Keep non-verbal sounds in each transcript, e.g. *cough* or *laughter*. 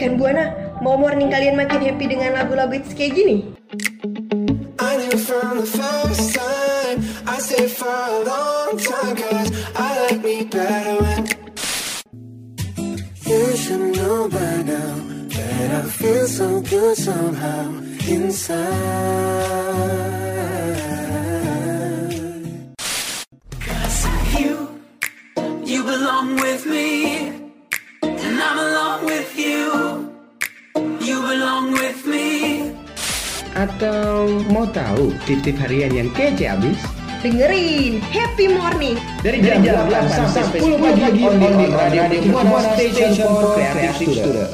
Rekan Buana, mau morning kalian makin happy dengan lagu-lagu hits kayak gini? I knew from the first time. I stayed for a long time Cause I like me better when You should know by now That I feel so good somehow inside. Cause you, you belong with me And I'm along with You Atau mau tahu tip-tip harian yang kece abis? Dengerin Happy Morning Dari jam, 8 sampai 10 pagi on the Radio Perjuangan Station for Creative Student.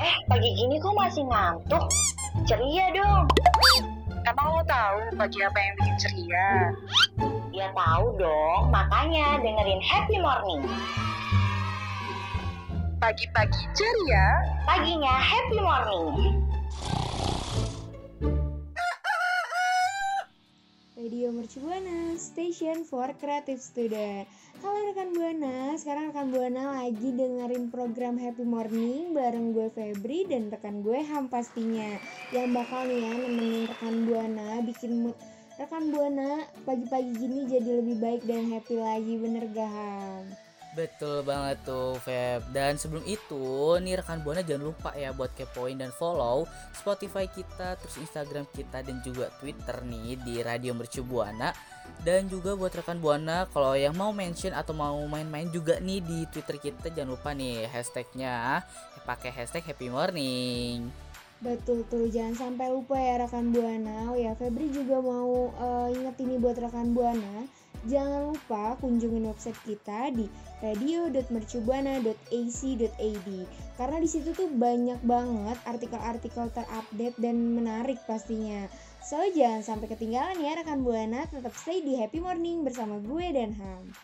Eh, pagi gini kok masih ngantuk? Ceria dong. Emang lo tahu pagi apa yang bikin ceria? Ya tahu dong, makanya dengerin Happy Morning. Pagi-pagi ceria, Paginya Happy Morning. Radio Mercu Buana, Station for Creative Student. Halo rekan Buana, sekarang rekan Buana lagi dengerin program Happy Morning bareng gue Febri dan rekan gue Ham pastinya. Yang bakal nih ya nemenin rekan Buana bikin mood rekan Buana pagi-pagi gini jadi lebih baik dan happy lagi bener gak Ham? Betul banget tuh Feb Dan sebelum itu nih rekan Buana jangan lupa ya buat kepoin dan follow Spotify kita, terus Instagram kita dan juga Twitter nih di Radio Mercu Buana Dan juga buat rekan Buana kalau yang mau mention atau mau main-main juga nih di Twitter kita jangan lupa nih hashtagnya pakai hashtag Happy Morning Betul tuh, jangan sampai lupa ya rekan Buana. Oh ya, Febri juga mau eh, inget ini buat rekan Buana. Jangan lupa kunjungin website kita di radio.mercubuana.ac.id karena di situ tuh banyak banget artikel-artikel terupdate dan menarik pastinya. So jangan sampai ketinggalan ya rekan Buana, tetap stay di Happy Morning bersama gue dan Ham.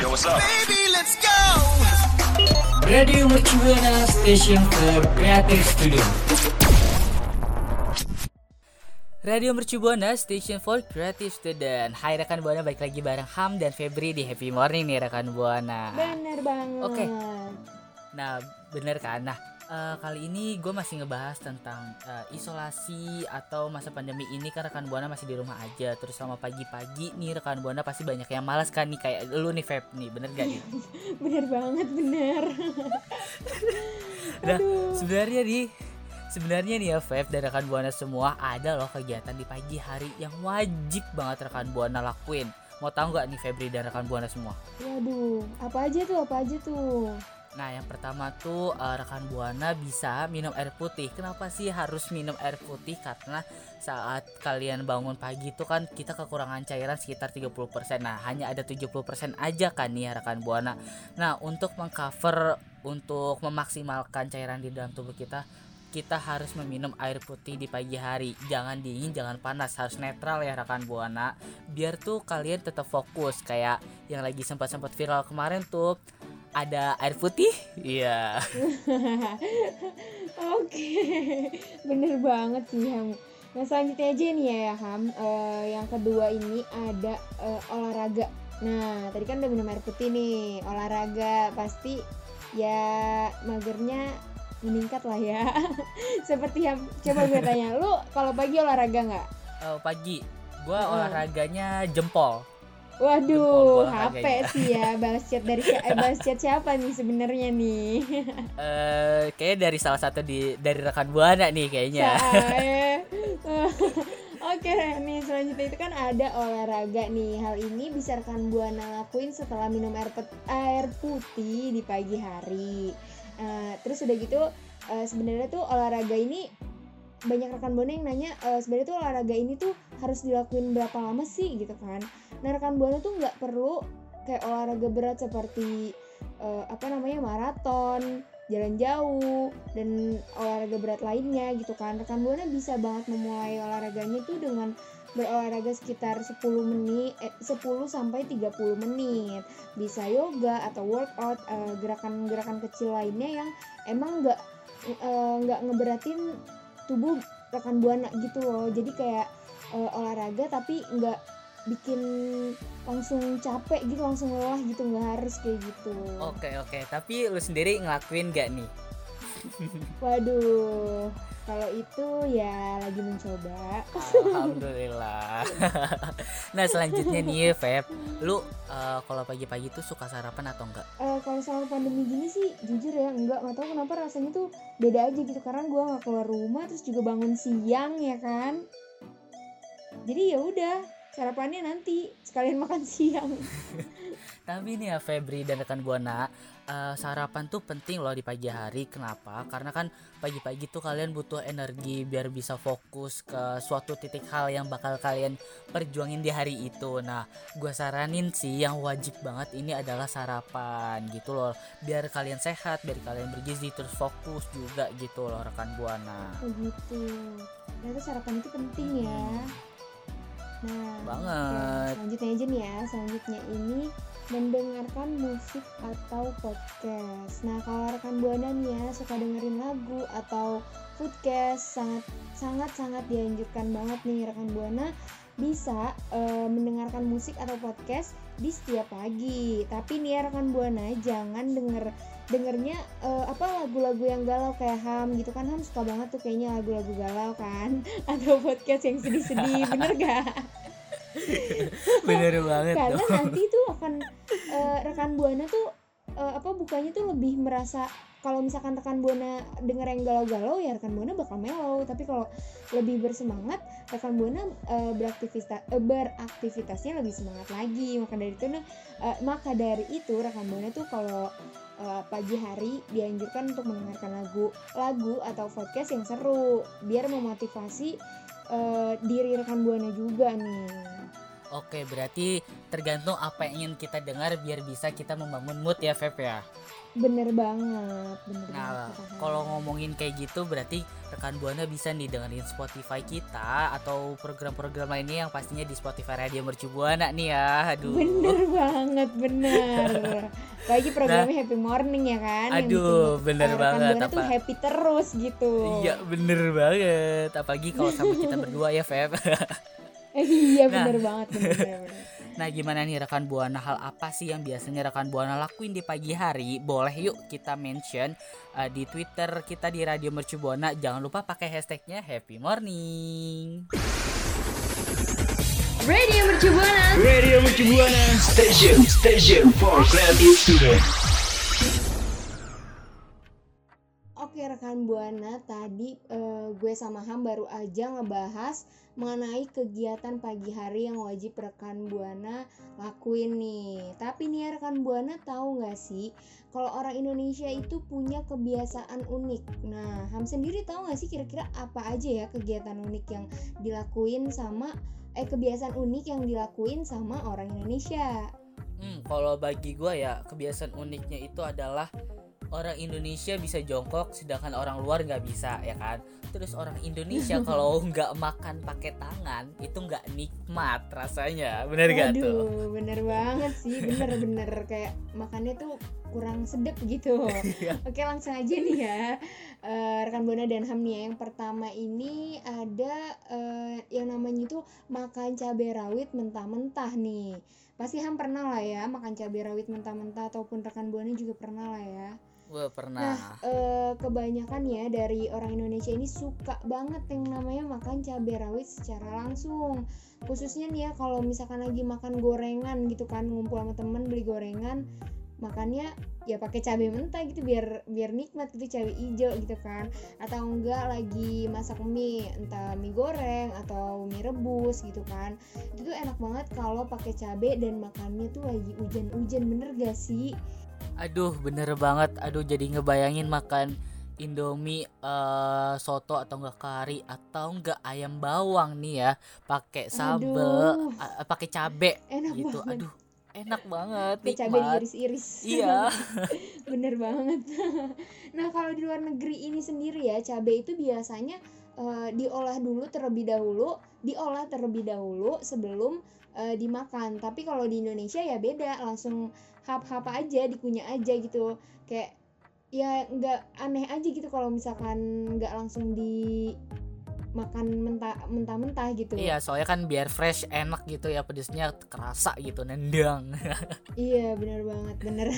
Baby, let's go! Radio Mercu Buana Station for Creative Studio. Radio Mercu Buana Station for Creative Student Hai rekan Buana, balik lagi bareng Ham dan Febri di Happy Morning nih rekan Buana Bener banget. Oke. Nah, bener kan? Nah, eh, kali ini gue masih ngebahas tentang eh, isolasi atau masa pandemi ini kan rekan buana masih di rumah aja. Terus sama pagi-pagi nih rekan buana pasti banyak yang malas kan nih kayak lu nih Feb nih, bener gak nih? *laughs* Bener banget, bener. Nah, sebenarnya nih Sebenarnya nih ya Feb dan rekan Buana semua ada loh kegiatan di pagi hari yang wajib banget rekan Buana lakuin. Mau tahu nggak nih Febri dan rekan Buana semua? Waduh, apa aja tuh, apa aja tuh? Nah, yang pertama tuh eh, rekan Buana bisa minum air putih. Kenapa sih harus minum air putih? Karena saat kalian bangun pagi itu kan kita kekurangan cairan sekitar 30%. Nah, hanya ada 70% aja kan nih ya rekan Buana. Nah, untuk mengcover untuk memaksimalkan cairan di dalam tubuh kita kita harus meminum air putih di pagi hari. Jangan dingin, jangan panas, harus netral ya rekan Buana. Biar tuh kalian tetap fokus kayak yang lagi sempat-sempat viral kemarin tuh ada air putih iya *laughs* Oke, bener banget sih Ham. Nah selanjutnya aja nih ya Ham, Eh, yang kedua ini ada eh, olahraga. Nah tadi kan udah minum air putih nih, olahraga pasti ya magernya meningkat lah ya. *laughs* Seperti yang coba gue tanya, lu kalau pagi olahraga nggak? Oh, pagi gua Heeh. olahraganya jempol Waduh, Jempol HP sih ya, balas chat dari si- eh, balas chat siapa nih sebenarnya nih? *laughs* eh kayaknya dari salah satu di dari rekan buana nih kayaknya. *laughs* Oke, nih selanjutnya itu kan ada olahraga nih. Hal ini bisa rekan buana lakuin setelah minum air pet- air putih di pagi hari. Eh, terus udah gitu eh, sebenarnya tuh olahraga ini banyak rekan buana yang nanya eh, sebenarnya tuh olahraga ini tuh harus dilakuin berapa lama sih gitu kan. Nah rekan buana tuh nggak perlu kayak olahraga berat seperti eh, apa namanya maraton, jalan jauh dan olahraga berat lainnya gitu kan rekan buana bisa banget memulai olahraganya tuh dengan berolahraga sekitar 10 menit eh, 10 sampai 30 menit. Bisa yoga atau workout eh, gerakan-gerakan kecil lainnya yang emang nggak eh, nggak ngeberatin tubuh rekan buana gitu loh. Jadi kayak eh, olahraga tapi nggak bikin langsung capek gitu langsung lelah gitu nggak harus kayak gitu. Oke oke, tapi lu sendiri ngelakuin gak nih? *laughs* waduh kalau itu ya lagi mencoba. Alhamdulillah. *laughs* nah selanjutnya nih Feb, lu eh, kalau pagi-pagi tuh suka sarapan atau enggak? Eh, kalau sama pandemi gini sih jujur ya enggak. Nggak tahu kenapa rasanya tuh beda aja gitu. Karena gua nggak keluar rumah terus juga bangun siang ya kan? Jadi ya udah sarapannya nanti sekalian makan *laughs* siang Tapi nih ya Febri dan rekan Buana, eh, sarapan tuh penting loh di pagi hari. Kenapa? Karena kan pagi-pagi tuh kalian butuh energi biar bisa fokus ke suatu titik hal yang bakal kalian perjuangin di hari itu. Nah, gua saranin sih yang wajib banget ini adalah sarapan gitu loh. Biar kalian sehat, biar kalian bergizi terus fokus juga gitu loh rekan Buana. begitu ternyata sarapan itu penting ya nah Banget. oke, selanjutnya aja nih ya. Selanjutnya ini mendengarkan musik atau podcast. Nah kalau rekan buana nih ya suka dengerin lagu atau podcast sangat sangat sangat dianjurkan banget nih rekan buana bisa eh, mendengarkan musik atau podcast di setiap pagi. Tapi nih ya rekan buana jangan denger dengernya eh, apa lagu-lagu yang galau kayak Ham gitu kan Ham suka banget tuh kayaknya lagu-lagu galau kan *laughs* atau podcast yang sedih-sedih *laughs* bener gak? Bener banget karena dong. nanti tuh akan eh, rekan buana tuh eh, apa bukannya tuh lebih merasa kalau misalkan rekan buana denger yang galau-galau ya rekan buana bakal mellow tapi kalau lebih bersemangat rekan buana eh, beraktivitas eh, beraktivitasnya lebih semangat lagi maka dari itu nah, eh, maka dari itu rekan buana tuh kalau eh, pagi hari dianjurkan untuk mendengarkan lagu lagu atau podcast yang seru biar memotivasi eh, diri rekan buana juga nih Oke, berarti tergantung apa yang ingin kita dengar biar bisa kita membangun mood ya Feb ya. Bener banget bener Nah, banget kalau ngomongin kayak gitu berarti rekan Buana bisa nih dengerin Spotify kita atau program-program lainnya yang pastinya di Spotify Radio Mercu Buana nih ya. Aduh. Bener banget, bener. Apalagi programnya Happy Morning ya kan. Aduh, bikin, bener rekan banget, Buana tuh apa- happy terus gitu. Iya, bener banget. Apalagi kalau sama kita *laughs* berdua ya, Feb. iya Nah. bener banget, bener, bener, bener. Nah, gimana nih rekan Buana hal apa sih yang biasanya rekan Buana lakuin di pagi hari? Boleh yuk kita mention uh, di Twitter kita di Radio Mercu Buana. Jangan lupa pakai hashtagnya Happy Morning. Radio Mercu Buana. Radio Mercu Buana Station Station for Creative Student Oke rekan Buana, tadi eh, gue sama Ham baru aja ngebahas mengenai kegiatan pagi hari yang wajib rekan Buana lakuin nih. Tapi nih ya rekan Buana tahu nggak sih kalau orang Indonesia itu punya kebiasaan unik. Nah, Ham sendiri tahu nggak sih kira-kira apa aja ya kegiatan unik yang dilakuin sama eh kebiasaan unik yang dilakuin sama orang Indonesia? Hmm, kalau bagi gua ya kebiasaan uniknya itu adalah orang Indonesia bisa jongkok sedangkan orang luar nggak bisa ya kan. Terus orang Indonesia *laughs* kalau nggak makan pakai tangan itu nggak nikmat rasanya. Bener gak tuh? Bener banget sih, bener-bener *laughs* kayak makannya tuh kurang sedep gitu. *laughs* Iya. Oke langsung aja nih ya, Eh, rekan Bona dan Ham nih ya. Yang pertama ini ada eh, yang namanya itu makan cabai rawit mentah-mentah nih. Pasti Ham pernah lah ya makan cabai rawit mentah-mentah ataupun rekan Buana juga pernah lah ya. Wah pernah. Eh, kebanyakan ya dari orang Indonesia ini suka banget yang namanya makan cabai rawit secara langsung. Khususnya nih ya kalau misalkan lagi makan gorengan gitu kan ngumpul sama temen beli gorengan makannya ya pakai cabai mentah gitu biar biar nikmat gitu cabai hijau gitu kan. Atau enggak lagi masak mie entah mie goreng atau mie rebus gitu kan. Itu tuh enak banget kalau pakai cabai dan makannya tuh lagi hujan-hujan bener gak sih Aduh bener banget. Aduh jadi ngebayangin makan Indomie eh, soto atau enggak kari atau enggak ayam bawang nih ya pakai sambel pakai cabe enak gitu. banget Aduh enak banget pakai cabai nikmat. diiris-iris Iya. *laughs* bener banget *laughs* nah kalau di luar negeri ini sendiri ya cabai itu biasanya eh, diolah dulu terlebih dahulu diolah terlebih dahulu sebelum eh, dimakan tapi kalau di Indonesia ya beda langsung hap-hap aja dikunyah aja gitu kayak ya nggak aneh aja gitu kalau misalkan nggak langsung di makan mentah mentah-mentah gitu Iya, soalnya kan biar fresh, enak gitu ya, pedesnya kerasa gitu, nendang. *laughs* Iya, bener banget bener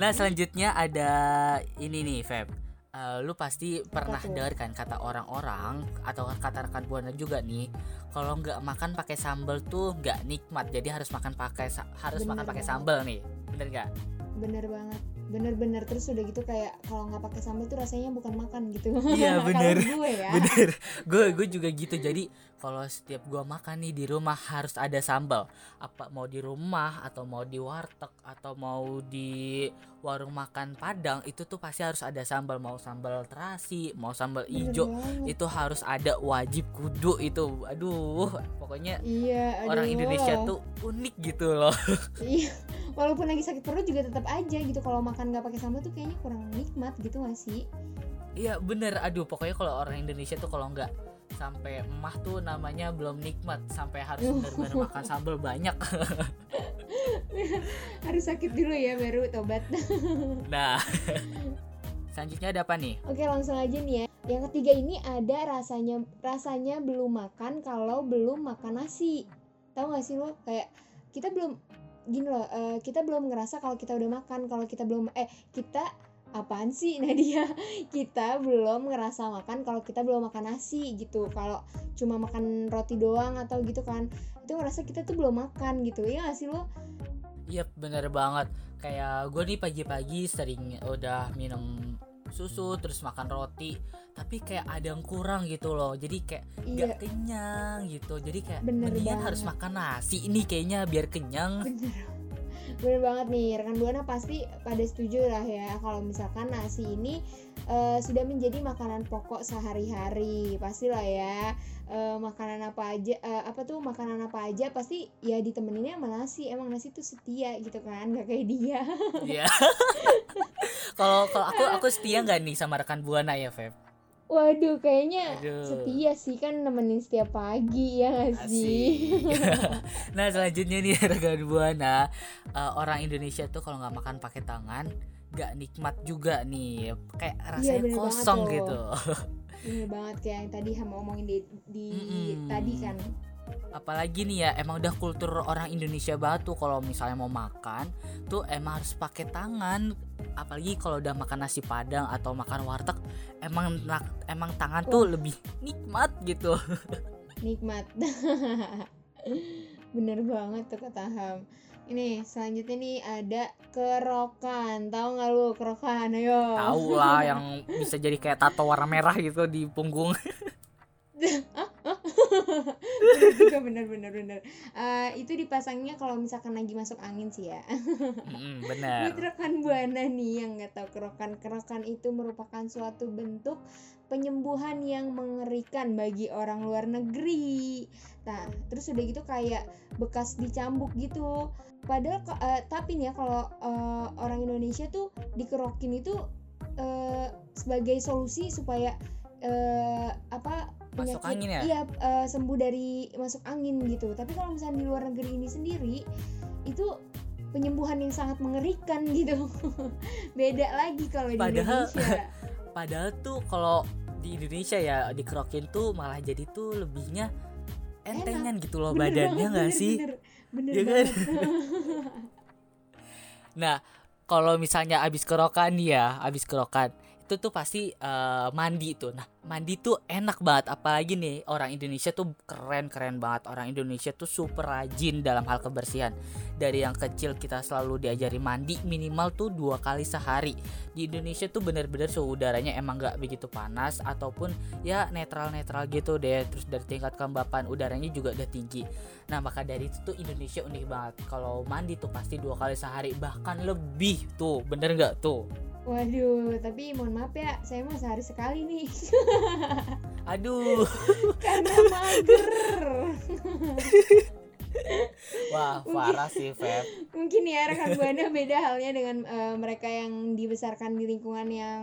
nah, selanjutnya ada ini nih, Feb. Eh, lu pasti pernah dengar kan kata orang-orang atau kata rekan buana juga nih, kalau nggak makan pakai sambal tuh nggak nikmat. Jadi harus makan pakai harus Bener makan pakai sambal nih. Bener nggak? bener banget bener-bener terus udah gitu kayak kalau nggak pakai sambal tuh rasanya bukan makan gitu Iya, *laughs* bener. gue ya *laughs* Bener. Gue gue juga gitu. Jadi kalau setiap gua makan nih di rumah harus ada sambal. Apa mau di rumah atau mau di warteg atau mau di warung makan Padang itu tuh pasti harus ada sambal. Mau sambal terasi, mau sambal ijo banget. itu harus ada wajib kudu itu. Aduh, pokoknya iya orang aduh. Indonesia tuh unik gitu loh. *laughs* iya walaupun lagi sakit perut juga tetap aja gitu kalau makan nggak pakai sambal tuh kayaknya kurang nikmat gitu gak sih Iya bener. Aduh, pokoknya kalau orang Indonesia tuh kalau nggak sampai emah tuh namanya belum nikmat sampai harus benar-benar makan sambal banyak. *laughs* harus sakit dulu ya baru tobat *laughs* Nah, *laughs* selanjutnya ada apa nih? Oke langsung aja nih ya. Yang ketiga ini ada rasanya rasanya belum makan kalau belum makan nasi. Tahu gak sih lo kayak kita belum gini loh eh, kita belum ngerasa kalau kita udah makan kalau kita belum eh kita apaan sih *laughs* Nadia? Kita belum ngerasa makan kalau kita belum makan nasi gitu. Kalau cuma makan roti doang atau gitu kan itu ngerasa kita tuh belum makan gitu. Ya gak sih lo? Iya bener banget. Kayak gue nih pagi-pagi sering udah minum susu terus makan roti. Tapi kayak ada yang kurang gitu loh. Jadi kayak iya. gak kenyang gitu. Jadi kayak Bener mendingan banget. harus makan nasi ini kayaknya biar kenyang. Bener. Bener banget nih. Rekan buana pasti pada setuju lah ya. Kalau misalkan nasi ini eh, sudah menjadi makanan pokok sehari-hari pastilah ya Eh, makanan apa aja eh, apa tuh makanan apa aja pasti ya ditemeninnya sama nasi emang nasi tuh setia gitu kan gak kayak dia *laughs* Iya. *laughs* Kalau kalau aku aku setia nggak nih sama rekan buana ya Feb? waduh kayaknya Aduh. setia sih kan nemenin setiap pagi ya gak sih *laughs* nah selanjutnya nih rekan buana eh, orang Indonesia tuh kalau nggak makan pakai tangan nggak nikmat juga nih. Kayak rasanya banget kosong gitu. *laughs* bener banget kayak yang tadi hama ngomongin di, di Mm-mm. tadi kan. Apalagi nih ya emang udah kultur orang Indonesia banget tuh kalau misalnya mau makan tuh emang harus pakai tangan. Apalagi kalau udah makan nasi padang atau makan warteg emang emang tangan tuh lebih nikmat gitu. *laughs* Nikmat. *laughs* Bener banget tuh kata Ham ini selanjutnya nih ada kerokan. Tahu nggak lu kerokan? Ayo. Tahu lah yang bisa jadi kayak tato warna merah gitu di punggung. *laughs* Bener juga bener bener bener. Eh, itu dipasangnya kalau misalkan lagi masuk angin sih ya. Mm, *laughs* bener. Buat rekan buana nih yang nggak tahu kerokan. Kerokan itu merupakan suatu bentuk penyembuhan yang mengerikan bagi orang luar negeri. Nah, terus udah gitu kayak bekas dicambuk gitu. Padahal eh, tapi nih ya kalau eh, orang Indonesia tuh dikerokin itu eh, sebagai solusi supaya eh, apa Masuk angin ya? Iya, eh, sembuh dari masuk angin gitu. Tapi kalau misalnya di luar negeri ini sendiri itu penyembuhan yang sangat mengerikan gitu. *laughs* Beda lagi kalau di Padahal- Indonesia. *laughs* padahal tuh kalau di Indonesia ya dikerokin tuh malah jadi tuh lebihnya entengan gitu loh Bener *laughs* badannya nggak sih? Bener, bener Iya kan? *laughs* Nah, kalau misalnya abis kerokan ya, abis kerokan itu tuh pasti eh, mandi tuh. Nah, mandi tuh enak banget. Apalagi nih orang Indonesia tuh keren keren banget. Orang Indonesia tuh super rajin dalam hal kebersihan. Dari yang kecil kita selalu diajari mandi minimal tuh dua kali sehari. Di Indonesia tuh bener-bener suhu udaranya emang nggak begitu panas ataupun ya netral-netral gitu deh. Terus dari tingkat kelembapan udaranya juga udah tinggi. Nah maka dari itu tuh Indonesia unik banget Kalau mandi tuh pasti dua kali sehari Bahkan lebih tuh Bener nggak tuh Waduh, tapi mohon maaf ya, saya mah sehari sekali nih *laughs* Aduh karena mager. Wah parah sih Feb Mungkin ya rekan buana beda halnya dengan eh, mereka yang dibesarkan di lingkungan yang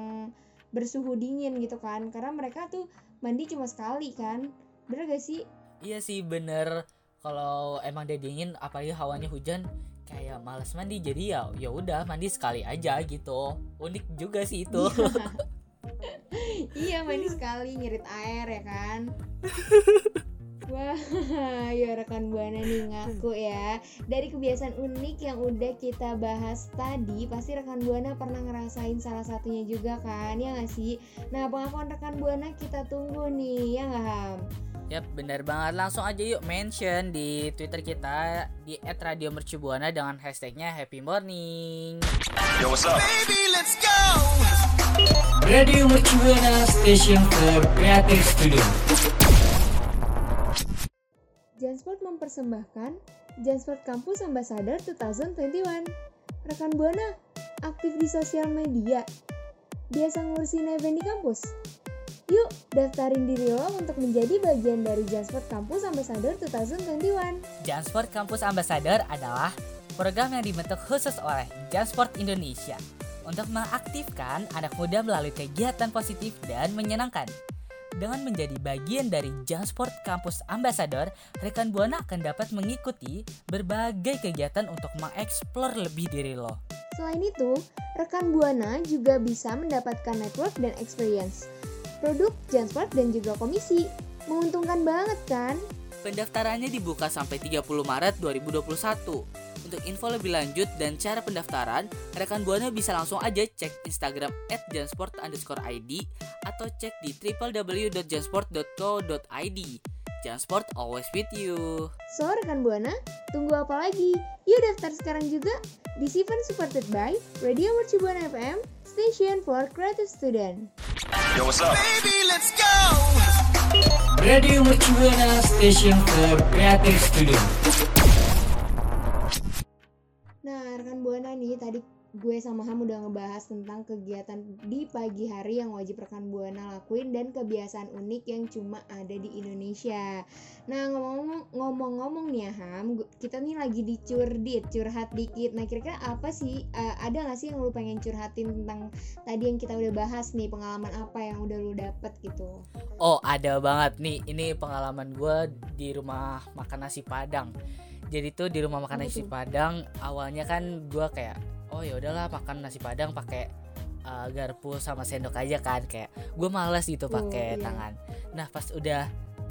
bersuhu dingin gitu kan. Karena mereka tuh mandi cuma sekali kan. Bener gak sih? Iya sih bener Kalau emang dia dingin Apalagi hawanya hujan Kayak males mandi Jadi ya ya udah mandi sekali aja gitu Unik juga sih itu iya *laughs* mandi sekali nyerit air ya kan Wah, ya rekan buana nih ngaku ya. Dari kebiasaan unik yang udah kita bahas tadi, pasti rekan buana pernah ngerasain salah satunya juga kan, ya nggak sih? Nah, pengakuan rekan buana kita tunggu nih, ya nggak Ham? Yap, benar banget. Langsung aja yuk mention di Twitter kita di @radiomercubuana dengan hashtagnya Happy Morning. Yo, what's up? Baby, let's go. Radio Mercubuana Station for Creative Studio. Jansport mempersembahkan Jansport Campus Ambassador 2021. Rekan Buana, aktif di sosial media. Biasa ngurusin event di kampus. Yuk, daftarin diri lo untuk menjadi bagian dari Jansport Campus Ambassador 2021. Jansport Campus Ambassador adalah program yang dibentuk khusus oleh Jansport Indonesia untuk mengaktifkan anak muda melalui kegiatan positif dan menyenangkan. Dengan menjadi bagian dari Jansport Campus Ambassador, rekan Buana akan dapat mengikuti berbagai kegiatan untuk mengeksplor lebih diri lo. Selain itu, rekan Buana juga bisa mendapatkan network dan experience. Produk, Jansport, dan juga komisi. Menguntungkan banget kan? Pendaftarannya dibuka sampai 30 Maret 2021. Untuk info lebih lanjut dan cara pendaftaran, rekan Buana bisa langsung aja cek Instagram @jansport_id atau cek di www.jansport.co.id. Jansport always with you. So, rekan Buana, tunggu apa lagi? Yuk daftar sekarang juga. This event supported by Radio Mercu Buana FM, Station for Creative Student. Yo, what's up? Baby, let's go. Radio Mercubuana Station for Creative Studio. Gue sama Ham udah ngebahas tentang kegiatan di pagi hari yang wajib rekan Buana lakuin dan kebiasaan unik yang cuma ada di Indonesia. Nah, ngomong-ngomong ngomong-ngomong nih ya Ham, kita nih lagi dicurdit, curhat dikit. Nah, kira-kira apa sih, eh, ada gak sih yang lu pengen curhatin tentang tadi yang kita udah bahas nih, pengalaman apa yang udah lu dapet gitu? Oh, ada banget nih. Ini pengalaman gue di rumah makan nasi Padang. Jadi tuh di rumah makan nasi? Padang awalnya kan gue kayak oh ya udahlah makan nasi Padang pakai uh, garpu sama sendok aja kan. Kayak gue males gitu Oh, pakai iya. tangan. Nah pas udah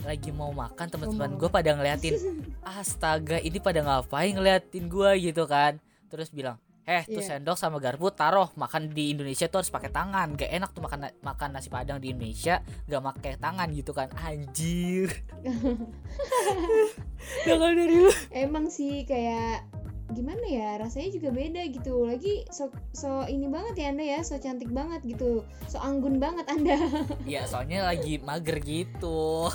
lagi mau makan teman-teman gue pada ngeliatin *laughs* astaga ini pada ngapain ngeliatin gue gitu kan. Terus bilang eh tuh Iya. sendok sama garpu taruh makan di Indonesia tuh harus pakai tangan. Gak enak tuh makan makan nasi padang di Indonesia gak pakai tangan. Gitu kan. Anjir. *laughs* *laughs* Dari lu. Emang sih kayak gimana ya rasanya juga beda gitu. Lagi so so ini banget ya anda ya so cantik banget gitu. So anggun banget anda. *laughs* Ya soalnya lagi mager gitu.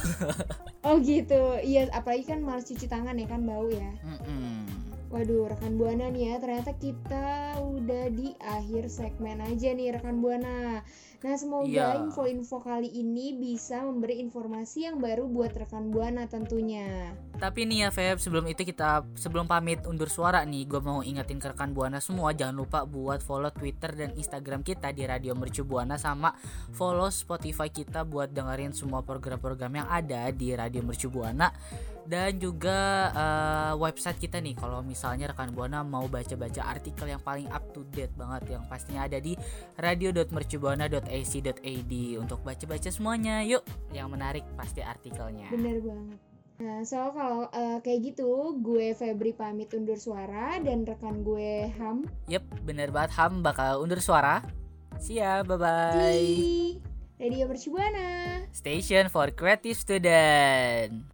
Oh gitu iya apalagi kan malas cuci tangan ya kan bau ya. Mm-mm. Waduh rekan buana nih ya ternyata kita udah di akhir segmen aja nih rekan buana. Nah semoga Iya. info-info kali ini bisa memberi informasi yang baru buat rekan buana tentunya. Tapi nih ya Feb, sebelum itu kita sebelum pamit undur suara nih, gue mau ingetin ke rekan Buana semua jangan lupa buat follow Twitter dan Instagram kita di Radio Mercu Buana sama follow Spotify kita buat dengerin semua program-program yang ada di Radio Mercu Buana dan juga eh, website kita nih kalau misalnya rekan Buana mau baca-baca artikel yang paling up to date banget yang pastinya ada di radio.mercubuana.ac.id untuk baca-baca semuanya. Yuk, yang menarik pasti artikelnya. Bener banget. Nah, so kalau eh, kayak gitu, gue Febri pamit undur suara dan rekan gue Ham. Yep, bener banget Ham bakal undur suara. See ya, bye-bye. di Radio Mercubuana. Station for Creative Student.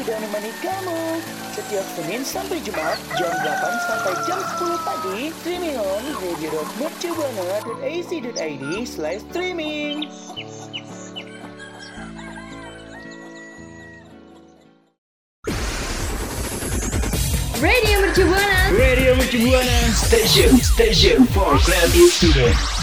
Sudah menemani kamu Setiap Senin sampai Jumat Jam 8 sampai jam 10 pagi Streaming on radio.mercubuana.ac.id Slash streaming. Radio Mercubuana. Radio Mercubuana. Station, Station for Creative Student.